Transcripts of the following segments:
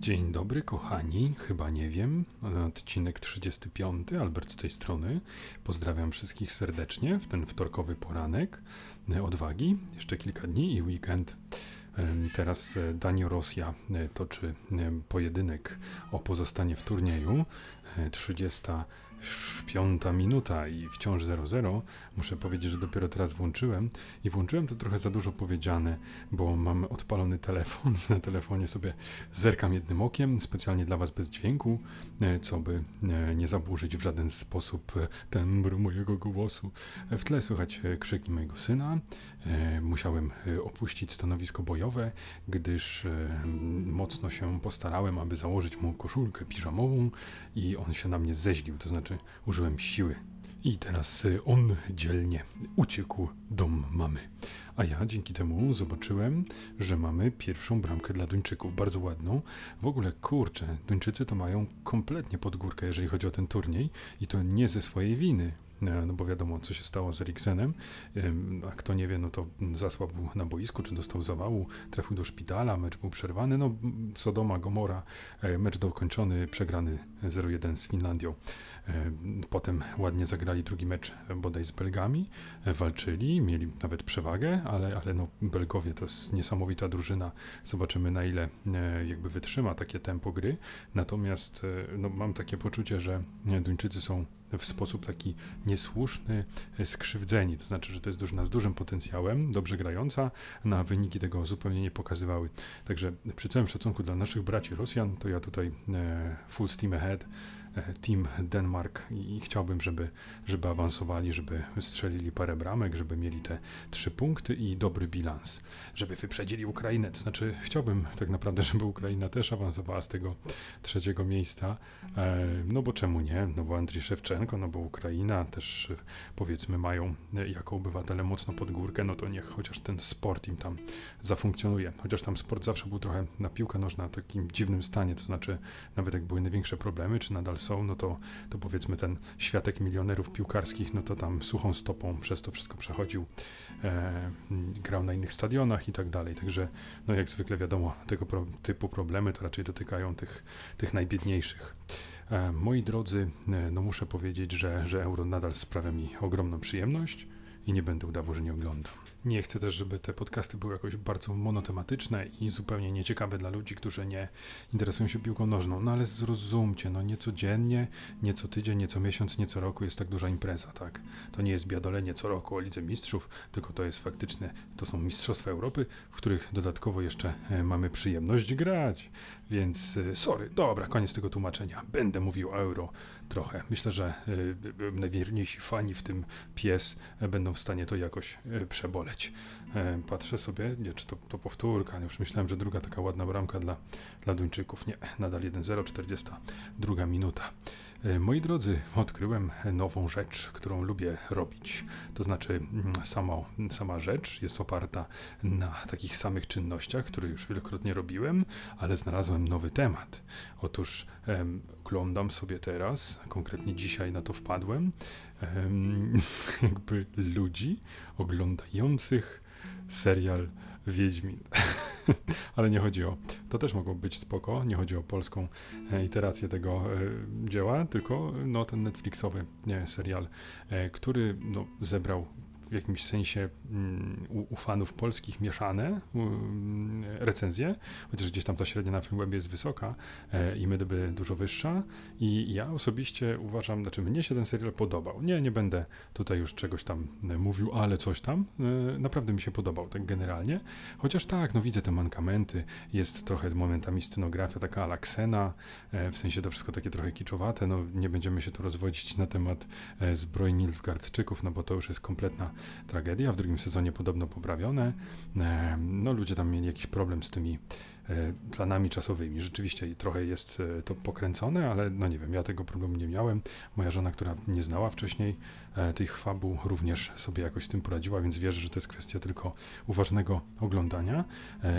Dzień dobry, kochani. Chyba nie wiem. Odcinek 35. Albert z tej strony. Pozdrawiam wszystkich serdecznie w ten wtorkowy poranek. Odwagi. Jeszcze kilka dni i weekend. Teraz Danio Rosja toczy pojedynek o pozostanie w turnieju. 30 piąta minuta i wciąż 0-0. Muszę powiedzieć, że dopiero teraz włączyłem i włączyłem to trochę za dużo powiedziane, bo mam odpalony telefon i na telefonie sobie zerkam jednym okiem, specjalnie dla Was bez dźwięku, e, co by e, nie zaburzyć w żaden sposób e, tembru mojego głosu. W tle słychać krzyki mojego syna. Musiałem opuścić stanowisko bojowe, gdyż mocno się postarałem, aby założyć mu koszulkę piżamową i on się na mnie zeźlił, to znaczy użyłem siły. I teraz y, on dzielnie uciekł dom mamy. A ja dzięki temu zobaczyłem, że mamy pierwszą bramkę dla Duńczyków, bardzo ładną. W ogóle kurczę, Duńczycy to mają kompletnie pod górkę, jeżeli chodzi o ten turniej i to nie ze swojej winy. E, no bo wiadomo, co się stało z Eriksenem, a kto nie wie, no to zasłabł na boisku, czy dostał zawału, trafił do szpitala, mecz był przerwany, no Sodoma, Gomora, e, mecz dokończony, przegrany 0-1 z Finlandią. E, potem ładnie zagrali drugi mecz bodaj z Belgami, walczyli, mieli nawet przewagę, ale, ale no Belgowie to jest niesamowita drużyna, zobaczymy na ile jakby wytrzyma takie tempo gry, natomiast no, mam takie poczucie, że Duńczycy są w sposób taki niesłuszny skrzywdzeni. To znaczy, że to jest drużyna z dużym potencjałem, dobrze grająca, na wyniki tego zupełnie nie pokazywały. Także przy całym szacunku dla naszych braci Rosjan, to ja tutaj e, full steam ahead E, team Denmark i chciałbym, żeby, żeby awansowali, żeby strzelili parę bramek, żeby mieli te trzy punkty i dobry bilans, żeby wyprzedzili Ukrainę. To znaczy, chciałbym tak naprawdę, żeby Ukraina też awansowała z tego trzeciego miejsca. E, no bo czemu nie? No bo Andrzej Szewczenko, no bo Ukraina też powiedzmy mają jako obywatele mocno pod górkę, no to niech chociaż ten sport im tam zafunkcjonuje. Chociaż tam sport zawsze był trochę na piłkę nożna w takim dziwnym stanie, to znaczy nawet jak były największe problemy, czy nadal są, no to, to powiedzmy ten światek milionerów piłkarskich, no to tam suchą stopą przez to wszystko przechodził, e, grał na innych stadionach i tak dalej. Także, no jak zwykle wiadomo, tego pro, typu problemy to raczej dotykają tych, tych najbiedniejszych. E, moi drodzy, e, no muszę powiedzieć, że, że euro nadal sprawia mi ogromną przyjemność i nie będę udawał, że nie oglądam. Nie chcę też, żeby te podcasty były jakoś bardzo monotematyczne i zupełnie nieciekawe dla ludzi, którzy nie interesują się piłką nożną. No ale zrozumcie, no nie codziennie, nie co tydzień, nie co miesiąc, nie co roku jest tak duża impreza, tak? To nie jest biadolenie co roku o Lidze Mistrzów, tylko to jest faktyczne, to są Mistrzostwa Europy, w których dodatkowo jeszcze e, mamy przyjemność grać. Więc e, sorry, dobra, koniec tego tłumaczenia. Będę mówił o euro trochę. Myślę, że y, najwierniejsi fani, w tym pies, będą w stanie to jakoś y, przeboleć. E, patrzę sobie, nie, czy to, to powtórka, już myślałem, że druga taka ładna bramka dla, dla Duńczyków. Nie, nadal 1-0, 42 minuta. E, moi drodzy, odkryłem nową rzecz, którą lubię robić. To znaczy, mm, sama, sama rzecz jest oparta na takich samych czynnościach, które już wielokrotnie robiłem, ale znalazłem nowy temat. Otóż em, oglądam sobie teraz, konkretnie dzisiaj na to wpadłem, em, jakby ludzi oglądających serial Wiedźmin. Ale nie chodzi o. To też mogło być spoko. Nie chodzi o polską e, iterację tego e, dzieła, tylko no, ten Netflixowy nie, serial, e, który no, zebrał w jakimś sensie mm, u, u, fanów polskich mieszane um, recenzje, chociaż gdzieś tam ta średnia na Filmwebie jest wysoka e, i MDB dużo wyższa i ja osobiście uważam, znaczy mnie się ten serial podobał. Nie, nie będę tutaj już czegoś tam e, mówił, ale coś tam. E, naprawdę mi się podobał, tak generalnie. Chociaż tak, no widzę te mankamenty, jest trochę momentami scenografia taka alaksena, w sensie to wszystko takie trochę kiczowate, no nie będziemy się tu rozwodzić na temat zbrojni Nilfgaardczyków, no bo to już jest kompletna tragedia. W drugim sezonie podobno poprawione. E, no, ludzie tam mieli jakiś problem z tymi planami czasowymi. Rzeczywiście trochę jest e, to pokręcone, ale no nie wiem, ja tego problemu nie miałem. Moja żona, która nie znała wcześniej e, tych fabuł, również sobie jakoś z tym poradziła, więc wierzę, że to jest kwestia tylko uważnego oglądania.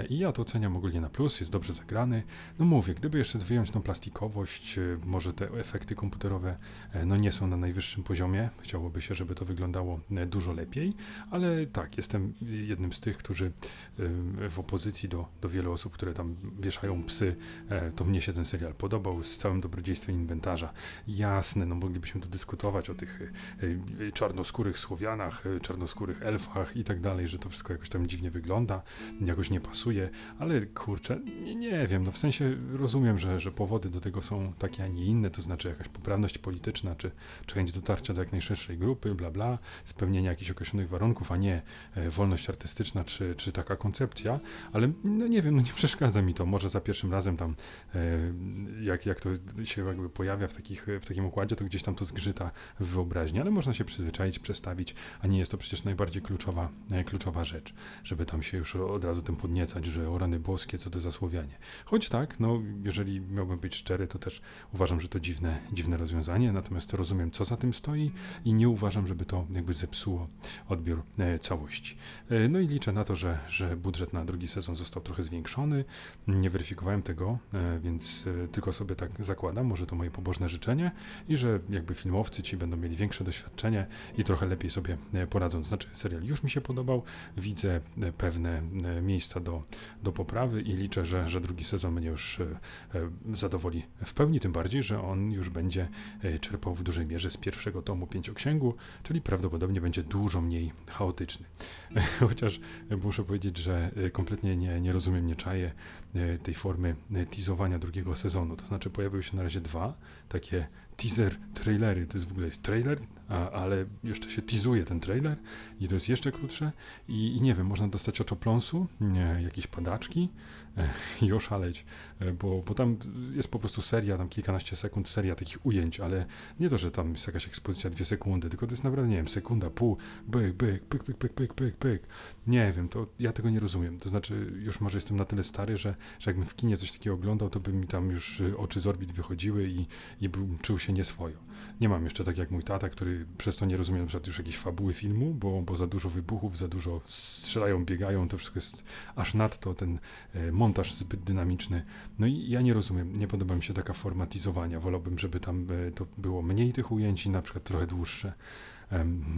I ja to oceniam ogólnie na plus, jest dobrze zagrany. No mówię, gdyby jeszcze wyjąć tą plastikowość, może te efekty komputerowe no nie są na najwyższym poziomie. Chciałoby się, żeby to wyglądało dużo lepiej, ale tak, jestem jednym z tych, którzy w opozycji do, do wielu osób, które które tam wieszają psy, e, to mnie się ten serial podobał z całym dobrodziejstwem inwentarza. Jasne, no moglibyśmy tu dyskutować o tych e, czarnoskórych Słowianach, czarnoskórych elfach i tak dalej, że to wszystko jakoś tam dziwnie wygląda, jakoś nie pasuje, ale kurczę, nie, nie wiem, no w sensie rozumiem, że, że powody do tego są takie, a nie inne, to znaczy jakaś poprawność polityczna, czy, czy chęć dotarcia do jak najszerszej grupy, bla bla, spełnienia jakichś określonych warunków, a nie e, wolność artystyczna, czy, czy taka koncepcja, ale no nie wiem, no nie przeszkadza mi to, może za pierwszym razem tam, e, jak, jak to się jakby pojawia w, takich, w takim układzie, to gdzieś tam to zgrzyta w wyobraźni, ale można się przyzwyczaić, przestawić, a nie jest to przecież najbardziej kluczowa, e, kluczowa rzecz, żeby tam się już od razu tym podniecać, że o rany boskie, co to za Słowianie. Choć tak, no jeżeli miałbym być szczery, to też uważam, że to dziwne, dziwne rozwiązanie, natomiast rozumiem, co za tym stoi i nie uważam, żeby to jakby zepsuło odbiór e, całości. No i liczę na to, że, że budżet na drugi sezon został trochę zwiększony. Nie weryfikowałem tego, e, więc tylko sobie tak zakładam, może to moje pobożne życzenie i że jakby filmowcy ci będą mieli większe doświadczenie i trochę lepiej sobie poradzą. Znaczy, serial już mi się podobał, widzę pewne miejsca do, do poprawy i liczę, że, że drugi sezon mnie już zadowoli w pełni, tym bardziej, że on już będzie czerpał w dużej mierze z pierwszego tomu pięcioksięgu, czyli prawdopodobnie będzie dużo mniej chaotyczny. Chociaż muszę powiedzieć, że e, kompletnie nie, nie rozumiem, nie czaję e, tej formy e, teasowania drugiego sezonu. To znaczy pojawiły się na razie dwa takie teaser trailery. To jest w ogóle jest trailer, a, ale jeszcze się teasuje ten trailer i to jest jeszcze krótsze i, i nie wiem, można dostać oczopląsu, jakieś padaczki i oszaleć, bo, bo tam jest po prostu seria, tam kilkanaście sekund, seria takich ujęć, ale nie to, że tam jest jakaś ekspozycja dwie sekundy, tylko to jest naprawdę, nie wiem, sekunda, pół, byk, byk, pyk, pyk, pyk, pyk, pyk, pyk. Nie wiem, to ja tego nie rozumiem. To znaczy, już może jestem na tyle stary, że, że jakbym w kinie coś takiego oglądał, to by mi tam już oczy z orbit wychodziły i, i bym czuł się nieswojo. Nie mam jeszcze tak jak mój tata, który przez to nie rozumie na już jakiejś fabuły filmu, bo, bo za dużo wybuchów, za dużo strzelają, biegają, to wszystko jest aż nadto ten e, montaż zbyt dynamiczny. No i ja nie rozumiem, nie podoba mi się taka formatyzowania. Wolałbym, żeby tam e, to było mniej tych ujęć i na przykład trochę dłuższe.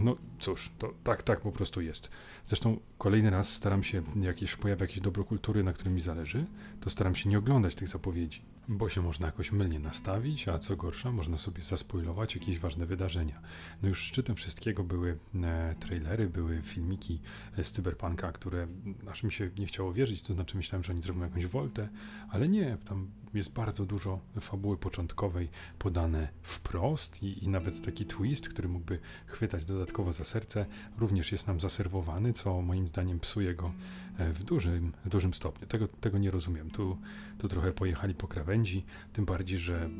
No cóż, to tak, tak po prostu jest. Zresztą kolejny raz staram się, jak się pojawia jakieś dobro kultury, na którym mi zależy, to staram się nie oglądać tych zapowiedzi bo się można jakoś mylnie nastawić, a co gorsza, można sobie zaspoilować jakieś ważne wydarzenia. No już szczytem wszystkiego były e, trailery, były filmiki z Cyberpunka, które aż mi się nie chciało wierzyć, to znaczy myślałem, że oni zrobią jakąś woltę, ale nie, tam jest bardzo dużo fabuły początkowej podane wprost i, i nawet taki twist, który mógłby chwytać dodatkowo za serce, również jest nam zaserwowany, co moim zdaniem psuje go e, w dużym, w dużym stopniu. Tego, tego nie rozumiem. Tu, tu trochę pojechali po krawędzi, tym bardziej, że e,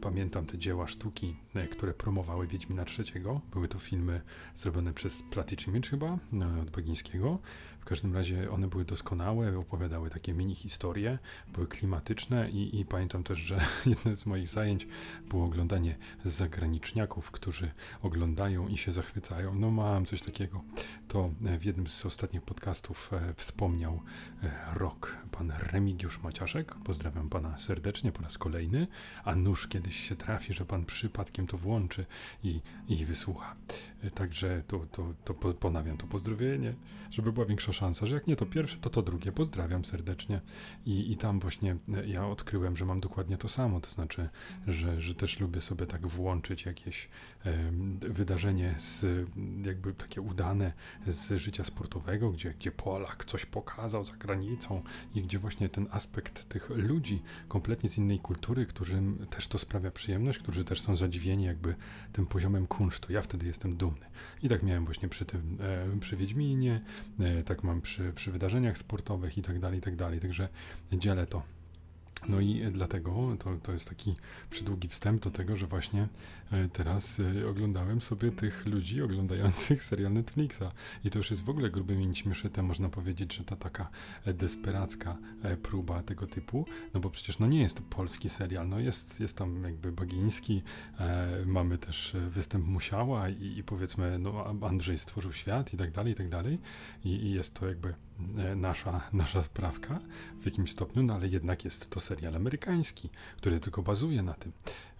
pamiętam te dzieła sztuki, e, które promowały Wiedźmina III. Były to filmy zrobione przez Platyczymicz chyba, od Bagińskiego. W każdym razie one były doskonałe, opowiadały takie mini historie, były klimatyczne i, i pamiętam też, że jednym z moich zajęć było oglądanie zagraniczniaków, którzy oglądają i się zachwycają. No mam coś takiego. To e, w jednym z ostatnich podcastów e, wspomniał e, rok pan Remigiusz Maciaszek. Pozdrawiam pana serdecznie po raz kolejny, a nóż kiedyś się trafi, że pan przypadkiem to włączy i, i wysłucha. Także to, to, to ponawiam to pozdrowienie, żeby była większa szansa, że jak nie to pierwsze, to to drugie. Pozdrawiam serdecznie. I, i tam właśnie ja odkryłem, że mam dokładnie to samo, to znaczy, że, że też lubię sobie tak włączyć jakieś wydarzenie z, jakby takie udane z życia sportowego, gdzie, gdzie Polak coś pokazał za granicą i gdzie właśnie ten aspekt tych ludzi kompletnie z innej kultury, którym też to sprawia przyjemność, którzy też są zadziwieni jakby tym poziomem kunsztu. Ja wtedy jestem dumny. I tak miałem właśnie przy tym, e, przy Wiedźminie, e, tak mam przy, przy wydarzeniach sportowych i tak dalej, i tak dalej. Także dzielę to no i dlatego to, to jest taki przydługi wstęp do tego, że właśnie e, teraz e, oglądałem sobie tych ludzi oglądających serial Netflixa. I to już jest w ogóle grubymi nićmi można powiedzieć, że to taka e, desperacka próba tego typu, no bo przecież no nie jest to polski serial, no jest, jest tam jakby Bagiński, mamy też występ Musiała i, i, powiedzmy, no Andrzej stworzył świat i tak dalej, i tak dalej. I, i jest to jakby nasza, nasza sprawka w jakimś stopniu, no ale jednak jest to serial amerykański, który tylko bazuje na tym.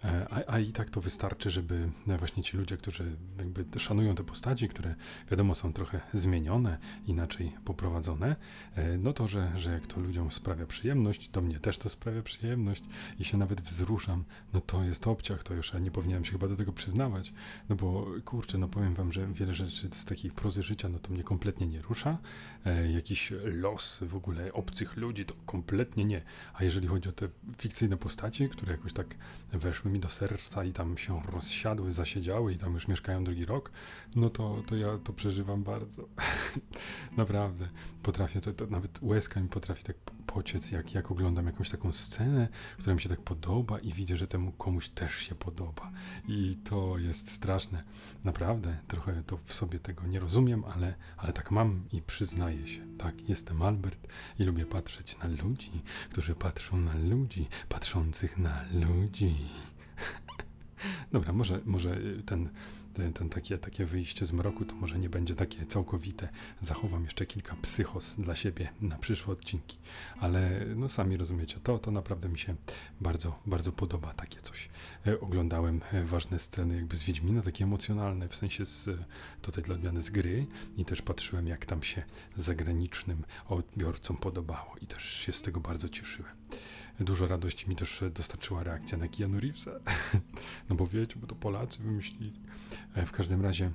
E, a, a, i tak to wystarczy, żeby właśnie ci ludzie, którzy jakby szanują te postaci, które wiadomo są trochę zmienione, inaczej poprowadzone, e, no to, że, że jak to ludziom sprawia przyjemność, to mnie też to sprawia przyjemność i się nawet wzruszam, no to jest obciach, to już ja nie powinienem się chyba do tego przyznawać, no bo kurczę, no powiem wam, że wiele rzeczy z takich prozy życia, no to mnie kompletnie nie rusza, e, jakiś los w ogóle obcych ludzi, to kompletnie nie, a jeżeli chodzi o te fikcyjne postacie, które jakoś tak weszły mi do serca i tam się rozsiadły, zasiedziały i tam już mieszkają drugi rok, no to, to ja to przeżywam bardzo. Naprawdę. Potrafię, to, to nawet łezka mi potrafi tak pociec, jak, jak oglądam jakąś taką scenę, która mi się tak podoba i widzę, że temu komuś też się podoba. I to jest straszne. Naprawdę, trochę to w sobie tego nie rozumiem, ale, ale tak mam i przyznaję się. Tak, jestem Albert i lubię patrzeć na ludzi, którzy patrzą na ludzi, patrzących na ludzi. Dobra, może, może ten, ten, takie, takie wyjście z mroku to może nie będzie takie całkowite. Zachowam jeszcze kilka psychos dla siebie na przyszłe odcinki, ale no sami rozumiecie, to, to naprawdę mi się bardzo, bardzo podoba takie coś. E, oglądałem e, ważne sceny jakby z Wiedźmina, takie emocjonalne, w sensie z, tutaj dla odmiany z gry i też patrzyłem jak tam się zagranicznym odbiorcom podobało i też się z tego bardzo cieszyłem dużo radości mi też dostarczyła reakcja na Keanu Reevesa. no bo wiecie, bo to Polacy wymyślili. E, w każdym razie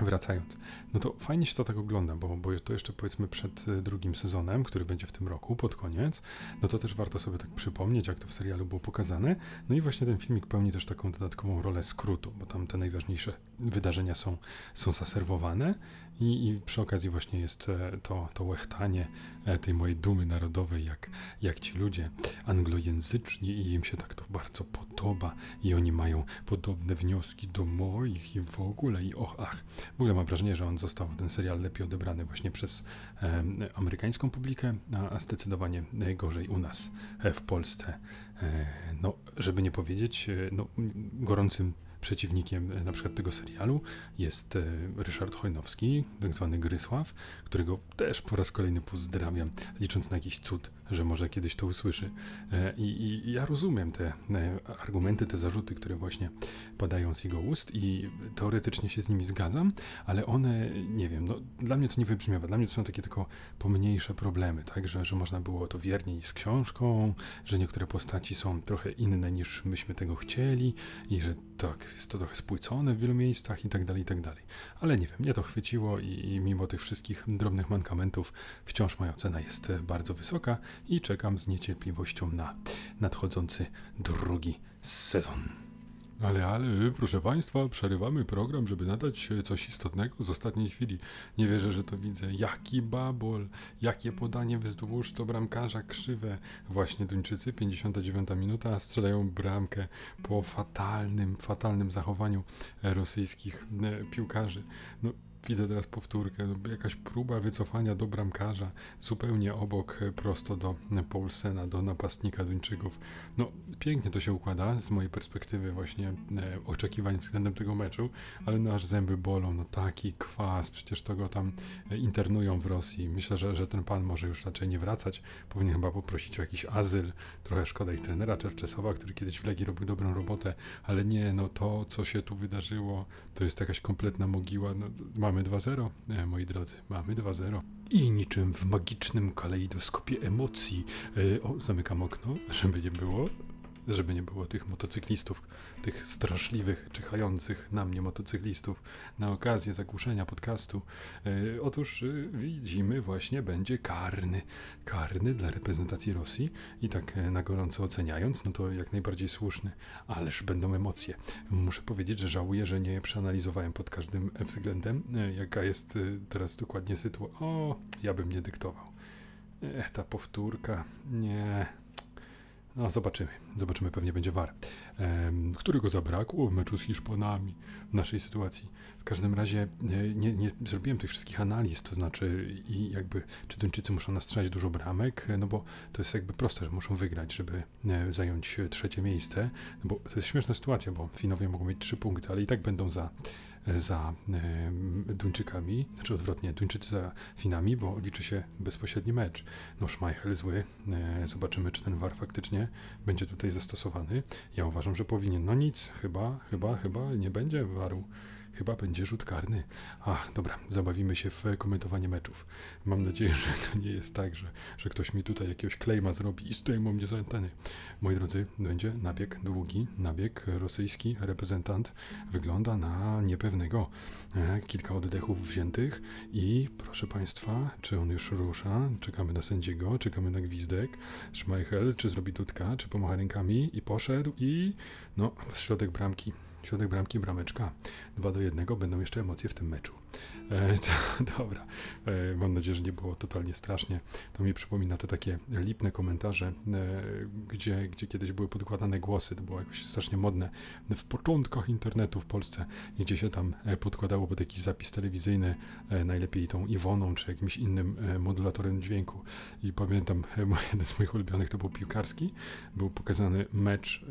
Wracając, no to fajnie się to tak ogląda, bo, bo to jeszcze powiedzmy przed e, drugim sezonem, który będzie w tym roku, pod koniec, no to też warto sobie tak przypomnieć, jak to w serialu było pokazane. No i właśnie ten filmik pełni też taką dodatkową rolę skrótu, bo tam te najważniejsze wydarzenia są, są zaserwowane i, I, przy okazji właśnie jest e, to, to łechtanie e, tej mojej dumy narodowej, jak, jak ci ludzie anglojęzyczni i im się tak to bardzo podoba i oni mają podobne wnioski do moich i w ogóle i och, ach. W ogóle mam wrażenie, że on został, ten serial lepiej odebrany właśnie przez e, amerykańską publikę, a, a zdecydowanie gorzej u nas e, w Polsce. E, no, żeby nie powiedzieć, e, no, gorącym przeciwnikiem e, na przykład tego serialu jest e, Ryszard Chojnowski, tak zwany Grysław, którego też po raz kolejny pozdrawiam, licząc na jakiś cud, że może kiedyś to usłyszy. E, I, i ja rozumiem te argumenty, te zarzuty, które właśnie padają z jego ust i teoretycznie się z nimi zgadzam, ale one, nie wiem, no, dla mnie to nie wybrzmiewa. Dla mnie to są takie tylko pomniejsze problemy, tak, że, że można było to wierniej z książką, że niektóre postaci są trochę inne niż myśmy tego chcieli i że tak, jest to trochę spłycone w wielu miejscach i tak dalej, i tak dalej. Ale nie wiem, mnie to chwyciło i, i mimo tych wszystkich drobnych mankamentów wciąż moja cena jest bardzo wysoka i czekam z niecierpliwością na nadchodzący drugi sezon. Ale, ale, proszę Państwa, przerywamy program, żeby nadać coś istotnego z ostatniej chwili. Nie wierzę, że to widzę. Jaki babol, jakie podanie wzdłuż do bramkarza krzywe. Właśnie Duńczycy, 59 minuta, strzelają bramkę po fatalnym, fatalnym zachowaniu rosyjskich e, piłkarzy. No, Widzę teraz powtórkę, jakaś próba wycofania do bramkarza, zupełnie obok, e, prosto do Paulsena, do napastnika Duńczyków. No, pięknie to się układa z mojej perspektywy właśnie e, oczekiwań względem tego meczu, ale nasz zęby bolą, no taki kwas, przecież to go tam e, internują w Rosji. Myślę, że, że ten pan może już raczej nie wracać, powinien chyba poprosić o jakiś azyl. Trochę szkoda ich trenera Czerczesowa, który kiedyś w Legii robił dobrą robotę, ale nie, no to, co się tu wydarzyło, to jest jakaś kompletna mogiła. No, mamy 2-0, e, moi drodzy, mamy 2-0. I niczym w magicznym kalejdoskopie emocji, e, o, zamykam okno, żeby nie było, żeby nie było tych motocyklistów, tych straszliwych, czyhających na mnie motocyklistów na okazję zagłuszenia podcastu. E, otóż e, widzimy właśnie będzie karny, karny dla reprezentacji Rosji i tak e, na gorąco oceniając, no to jak najbardziej słuszny, ależ będą emocje. Muszę powiedzieć, że żałuję, że nie przeanalizowałem pod każdym względem, jaka jest teraz dokładnie sytuacja. O, ja bym nie dyktował. Ta powtórka, nie, no, zobaczymy. Zobaczymy, pewnie będzie war. Um, którego zabrakło w meczu z Hiszpanami w naszej sytuacji. W każdym razie nie, nie, nie, zrobiłem tych wszystkich analiz, to znaczy i jakby, czy Duńczycy muszą nastrzelać dużo bramek, no bo to jest jakby proste, że muszą wygrać, żeby e, zająć trzecie miejsce, no bo to jest śmieszna sytuacja, bo Finowie mogą mieć trzy punkty, ale i tak będą za za Duńczykami, znaczy odwrotnie, Duńczycy za Finami, bo liczy się bezpośredni mecz. No Schmeichel zły, zobaczymy czy ten VAR faktycznie będzie tutaj zastosowany. Ja uważam, że powinien. No nic, chyba, chyba, chyba nie będzie VARu. Chyba będzie rzut karny. Ach, dobra, zabawimy się w komentowanie meczów. Mam nadzieję, że to nie jest tak, że, że ktoś mi tutaj jakiegoś klejma zrobi i zdejmą mnie z anteny. Moi drodzy, będzie nabieg długi, nabieg rosyjski. Reprezentant wygląda na niepewnego. E, kilka oddechów wziętych i proszę Państwa, czy on już rusza? Czekamy na sędziego, czekamy na gwizdek. Schmeichel, czy zrobi tutka, czy pomacha rękami i poszedł i no, środek bramki. Środek bramki, brameczka. 2 do 1. Będą jeszcze emocje w tym meczu. E, to, dobra. E, mam nadzieję, że nie było totalnie strasznie. To mi przypomina te takie lipne komentarze, e, gdzie, gdzie kiedyś były podkładane głosy. To było jakoś strasznie modne. W początkach internetu w Polsce, gdzie się tam podkładało pod jakiś zapis telewizyjny, najlepiej tą Iwoną, czy jakimś innym modulatorem dźwięku. I pamiętam, jeden z moich ulubionych to był piłkarski. Był pokazany mecz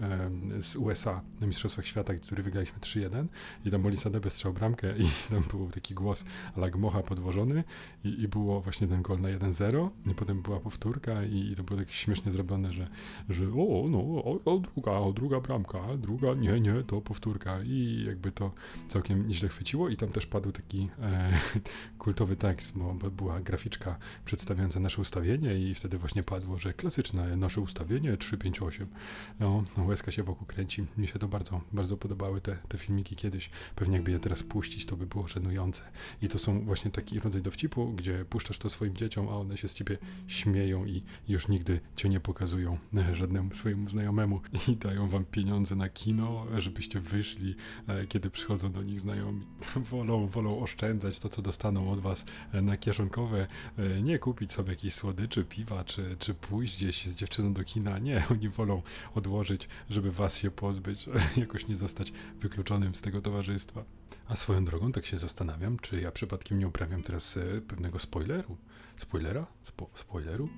z USA na Mistrzostwach Świata, który wygraliśmy 3-1 i tam Molisa Debe strzał bramkę i tam był taki głos Lagmocha podwożony i, i było właśnie ten gol na 1-0 i potem była powtórka i, i, to było tak śmiesznie zrobione, że, że o, no, o, o, druga, o, druga bramka, druga, nie, nie, to powtórka i jakby to całkiem nieźle chwyciło i tam też padł taki e, kultowy tekst, bo, bo była graficzka przedstawiająca nasze ustawienie i wtedy właśnie padło, że klasyczne nasze ustawienie 3-5-8. No, no, łezka się wokół kręci. Mi się to bardzo, bardzo podobały te, te filmiki kiedyś. Pewnie jakby je teraz puścić, to by było żenujące. I to są właśnie taki rodzaj dowcipu, gdzie puszczasz to swoim dzieciom, a one się z ciebie śmieją i już nigdy cię nie pokazują e, żadnemu swojemu znajomemu i dają wam pieniądze na kino, żebyście wyszli, e, kiedy przychodzą do nich znajomi. Wolą, wolą oszczędzać to, co dostaną od was e, na kieszonkowe, nie kupić sobie jakiejś słodyczy, piwa, czy, czy pójść gdzieś z dziewczyną do kina. Nie, oni wolą odłożyć, żeby was się pozbyć, jakoś nie zostać wykluczonym z tego towarzystwa. A swoją drogą tak się zastanawiam, czy ja przypadkiem nie uprawiam teraz e, pewnego spoileru. Spoilera? Spo, spoileru?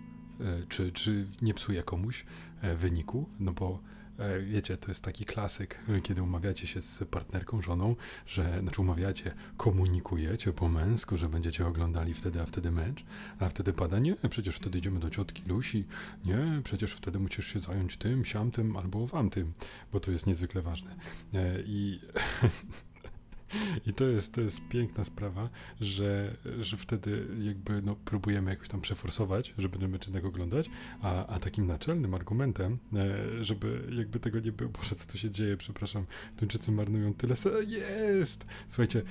E, czy, czy nie psuję komuś e, wyniku? No bo e, wiecie, to jest taki klasyk, kiedy umawiacie się z partnerką, żoną, że, znaczy umawiacie, komunikujecie po męsku, że będziecie oglądali wtedy, a wtedy mecz, a wtedy pada, nie, przecież wtedy idziemy do ciotki Lusi, nie, przecież wtedy musisz się zająć tym, siamtym albo wam tym, bo to jest niezwykle ważne. E, I I to jest, to jest piękna sprawa, że, że wtedy jakby no, próbujemy jakoś tam przeforsować, ten mecz jednak oglądać, a, a takim naczelnym argumentem, e, żeby jakby tego nie było, boże co tu się dzieje, przepraszam, Tuńczycy marnują tyle se jest! Słuchajcie,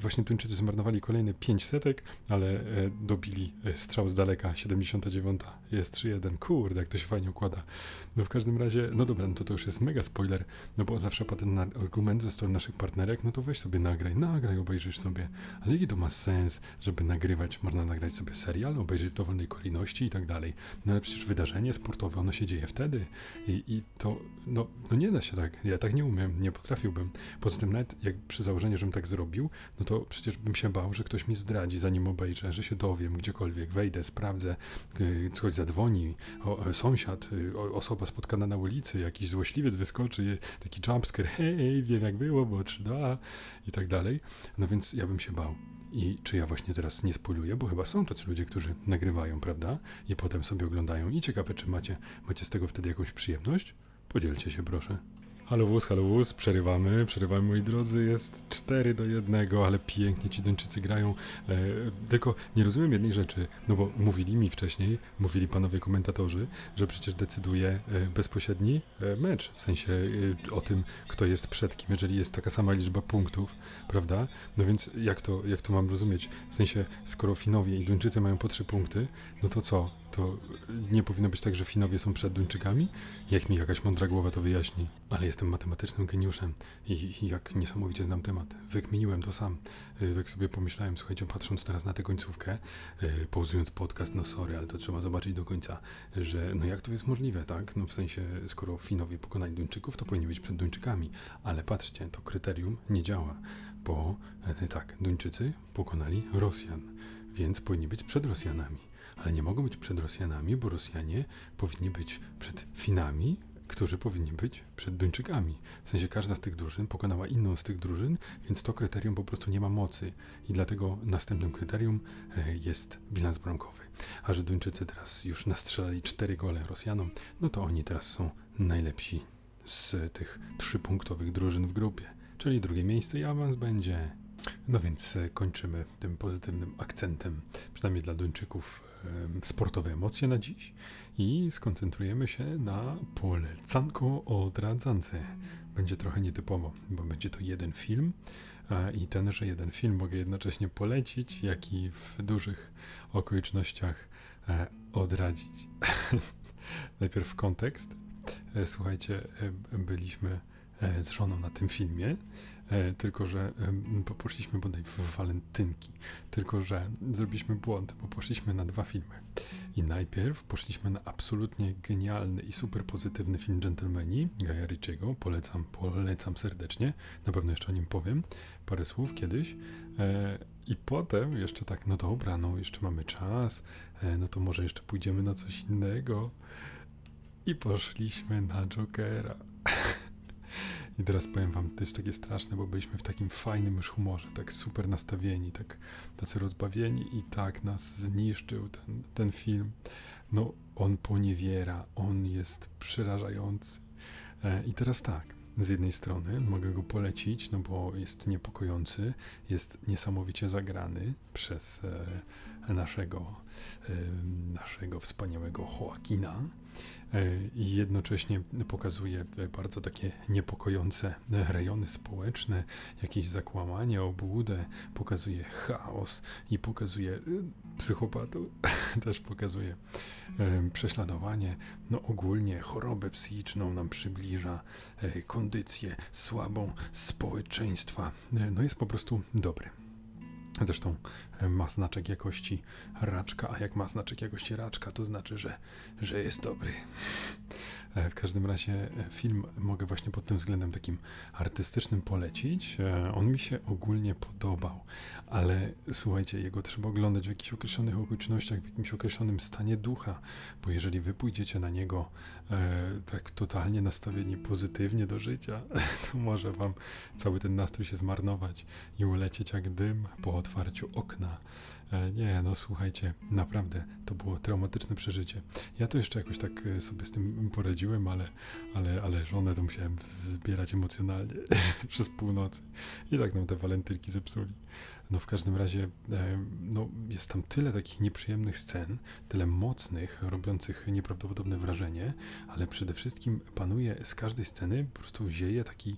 właśnie Tuńczycy zmarnowali kolejne 5 setek, ale e, dobili e, strzał z daleka, 79 jest 3-1, kurde, jak to się fajnie układa. No w każdym razie, no dobra, no to to już jest mega spoiler, no bo zawsze padł ten argument ze strony naszych partnerek, no to weź sobie nagraj, nagraj, obejrzysz sobie. Ale jaki to ma sens, żeby nagrywać? Można nagrać sobie serial, obejrzeć w dowolnej kolejności i tak dalej. No ale przecież wydarzenie sportowe, ono się dzieje wtedy. I, i to, no, no nie da się tak. Ja tak nie umiem, nie potrafiłbym. Poza tym nawet jak przy założeniu, żebym tak zrobił, no to przecież bym się bał, że ktoś mi zdradzi, zanim obejrzę, że się dowiem gdziekolwiek, wejdę, sprawdzę, coś zadzwoni, o, sąsiad, o, osoba spotkana na ulicy, jakiś złośliwiec wyskoczy, taki jumpscare, hej, wiem jak było, bo 3-2 i tak dalej. No więc ja bym się bał. I czy ja właśnie teraz nie spoiluję, bo chyba są tacy ludzie, którzy nagrywają, prawda? I potem sobie oglądają. I ciekawe, czy macie, macie z tego wtedy jakąś przyjemność? Podzielcie się, proszę. Halo wóz, halo wóz, przerywamy, przerywamy moi drodzy, jest 4 do 1, ale pięknie ci Duńczycy grają, e, tylko nie rozumiem jednej rzeczy, no bo mówili mi wcześniej, mówili panowie komentatorzy, że przecież decyduje e, bezpośredni e, mecz, w sensie e, o tym, kto jest przed kim, jeżeli jest taka sama liczba punktów, prawda? No więc jak to, jak to mam rozumieć? W sensie, skoro Finowie i Duńczycy mają po 3 punkty, no to co? To nie powinno być tak, że Finowie są przed Duńczykami? Jak mi jakaś mądra głowa to wyjaśni. Ale jestem matematycznym geniuszem i, jak niesamowicie znam temat. Wykminiłem to sam. Y, tak sobie pomyślałem, słuchajcie, patrząc teraz na tę końcówkę, y, pauzując podcast, no sorry, ale to trzeba zobaczyć do końca, że no jak to jest możliwe, tak? No w sensie, skoro Finowie pokonali Duńczyków, to powinni być przed Duńczykami. Ale patrzcie, to kryterium nie działa, bo e, tak, Duńczycy pokonali Rosjan, więc powinni być przed Rosjanami ale nie mogą być przed Rosjanami, bo Rosjanie powinni być przed Finami, którzy powinni być przed Duńczykami. W sensie każda z tych drużyn pokonała inną z tych drużyn, więc to kryterium po prostu nie ma mocy i dlatego następnym kryterium e, jest bilans bramkowy. A że Duńczycy teraz już nastrzelali cztery gole Rosjanom, no to oni teraz są najlepsi z tych trzypunktowych drużyn w grupie, czyli drugie miejsce i awans będzie. No więc e, kończymy tym pozytywnym akcentem, przynajmniej dla Duńczyków, sportowe emocje na dziś i skoncentrujemy się na polecanko odradzance. Będzie trochę nietypowo, bo będzie to jeden film i tenże jeden film mogę jednocześnie polecić, jak i w dużych okolicznościach e, odradzić. Najpierw kontekst. E, słuchajcie, byliśmy z żoną na tym filmie tylko że e, poszliśmy bodaj w walentynki, tylko że zrobiliśmy błąd, bo poszliśmy na dwa filmy. I najpierw poszliśmy na absolutnie genialny i super pozytywny film Gentlemani Gaja Ritchiego, polecam, polecam serdecznie, na pewno jeszcze o nim powiem parę słów kiedyś. E, I potem jeszcze tak, no dobra, no jeszcze mamy czas, no to może jeszcze pójdziemy na coś innego. I poszliśmy na Jokera. I teraz powiem wam, to jest takie straszne, bo byliśmy w takim fajnym już humorze, tak super nastawieni, tak tacy rozbawieni i tak nas zniszczył ten, ten film. No, on poniewiera, on jest przerażający. E, I teraz tak, z jednej strony mogę go polecić, no bo jest niepokojący, jest niesamowicie zagrany przez e, naszego, naszego wspaniałego Joaquina. E, i jednocześnie pokazuje bardzo takie niepokojące rejony społeczne, jakieś zakłamanie, obłudę, pokazuje chaos i pokazuje e, psychopatów, też pokazuje e, prześladowanie, no ogólnie chorobę psychiczną nam przybliża, kondycję słabą społeczeństwa, no jest po prostu dobry. Zresztą e, ma znaczek jakości raczka, a jak ma znaczek jakości raczka, to znaczy, że, że jest dobry. E, w każdym razie e, film mogę właśnie pod tym względem takim artystycznym polecić. On mi się ogólnie podobał, ale słuchajcie, jego trzeba oglądać w jakichś określonych okolicznościach, w jakimś określonym stanie ducha, bo jeżeli wy pójdziecie na niego e, tak totalnie nastawieni pozytywnie do życia, to może wam cały ten nastrój się zmarnować i ulecieć jak dym po otwarciu okna. E, nie, no słuchajcie, naprawdę to było traumatyczne przeżycie. Ja to jeszcze jakoś tak e, sobie z tym poradziłem, ale, ale, ale żonę to musiałem zbierać emocjonalnie przez północy. I tak nam te walentynki zepsuli. No w każdym razie e, no, jest tam tyle takich nieprzyjemnych scen, tyle mocnych, robiących nieprawdopodobne wrażenie, ale przede wszystkim panuje z każdej sceny, po prostu zieje taki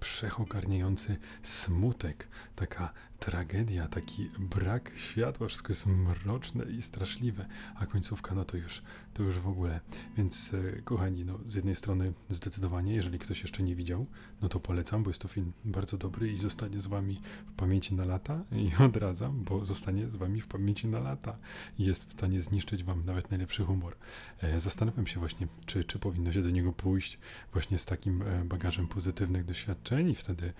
wszechogarniający smutek, taka tragedia, taki brak światła, wszystko jest mroczne i straszliwe, a końcówka, no to już, to już w ogóle. Więc e, kochani, no z jednej strony zdecydowanie, jeżeli ktoś jeszcze nie widział, no to polecam, bo jest to film bardzo dobry i zostanie z wami w pamięci na lata i odradzam, bo zostanie z wami w pamięci na lata i jest w stanie zniszczyć wam nawet najlepszy humor. E, zastanawiam się właśnie, czy, czy powinno się do niego pójść właśnie z takim e, bagażem pozytywnych doświadczeń i wtedy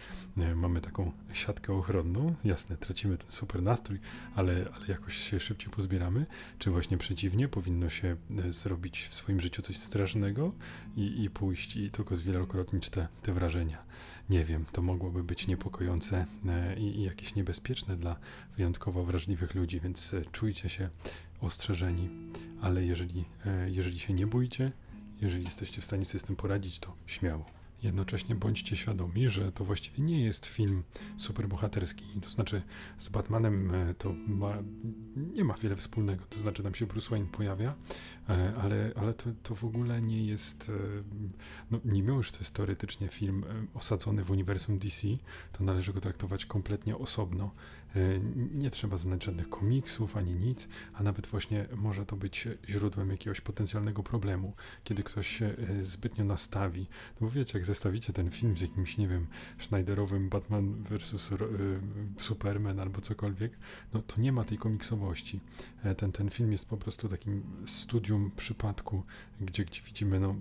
mamy taką siatkę ochronną. Jasne, tracimy ten super nastrój, ale, ale jakoś się szybciej pozbieramy. Czy właśnie przeciwnie, powinno się zrobić w swoim życiu coś strasznego i, i pójść i tylko zwielokrotnić te, te wrażenia. Nie wiem, to mogłoby być niepokojące i, i jakieś niebezpieczne dla wyjątkowo wrażliwych ludzi, więc czujcie się ostrzeżeni, ale jeżeli, e, jeżeli się nie boicie, jeżeli jesteście w stanie sobie z tym poradzić, to śmiało. Jednocześnie bądźcie świadomi, że to właściwie nie jest film superbohaterski. To znaczy, z Batmanem e, to ma, nie ma wiele wspólnego. To znaczy, tam się Bruce Wayne pojawia, ale, ale to, to w ogóle nie jest. No, mimo już to jest teoretycznie film osadzony w uniwersum DC, to należy go traktować kompletnie osobno. E, nie trzeba znać żadnych komiksów ani nic, a nawet właśnie może to być źródłem jakiegoś potencjalnego problemu, kiedy ktoś się e, zbytnio nastawi. No bo wiecie, jak zestawicie ten film z jakimś, nie wiem, Schneiderowym Batman vs. E, Superman albo cokolwiek, no to nie ma tej komiksowości. Ten, ten film jest po prostu takim studium przypadku, gdzie, gdzie widzimy no,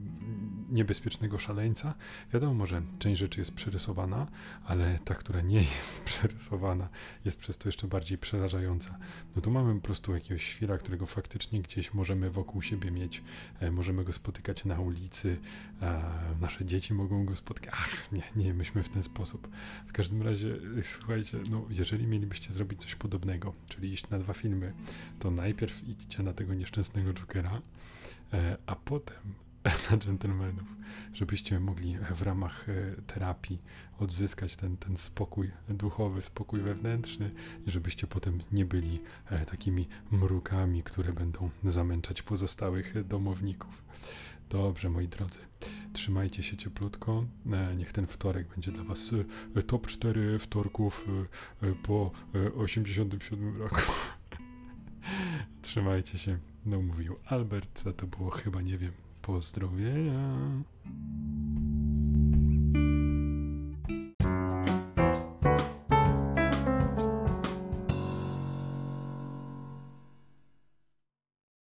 niebezpiecznego szaleńca. Wiadomo, że część rzeczy jest przerysowana, ale ta, która nie jest przerysowana, jest przez to jeszcze bardziej przerażająca. No to mamy po prostu jakiegoś świra, którego faktycznie gdzieś możemy wokół siebie mieć, e, możemy go spotykać na ulicy, e, nasze dzieci mogą go spotkać. Ach, nie, nie, myśmy w ten sposób. W każdym razie, e, słuchajcie, no jeżeli mielibyście zrobić coś podobnego, czyli iść na dwa filmy, to najpierw idźcie na tego nieszczęsnego Jokera, a potem na dżentelmenów, żebyście mogli w ramach e, terapii odzyskać ten, ten spokój duchowy, spokój wewnętrzny i żebyście potem nie byli e, takimi mrukami, które będą zamęczać pozostałych domowników. Dobrze, moi drodzy, trzymajcie się cieplutko. E, Niech ten wtorek będzie dla Was e, top 4 wtorków e, e, po e, 87 roku. Trzymajcie się. No mówił Albert, a to było chyba, nie wiem, pozdrowienia.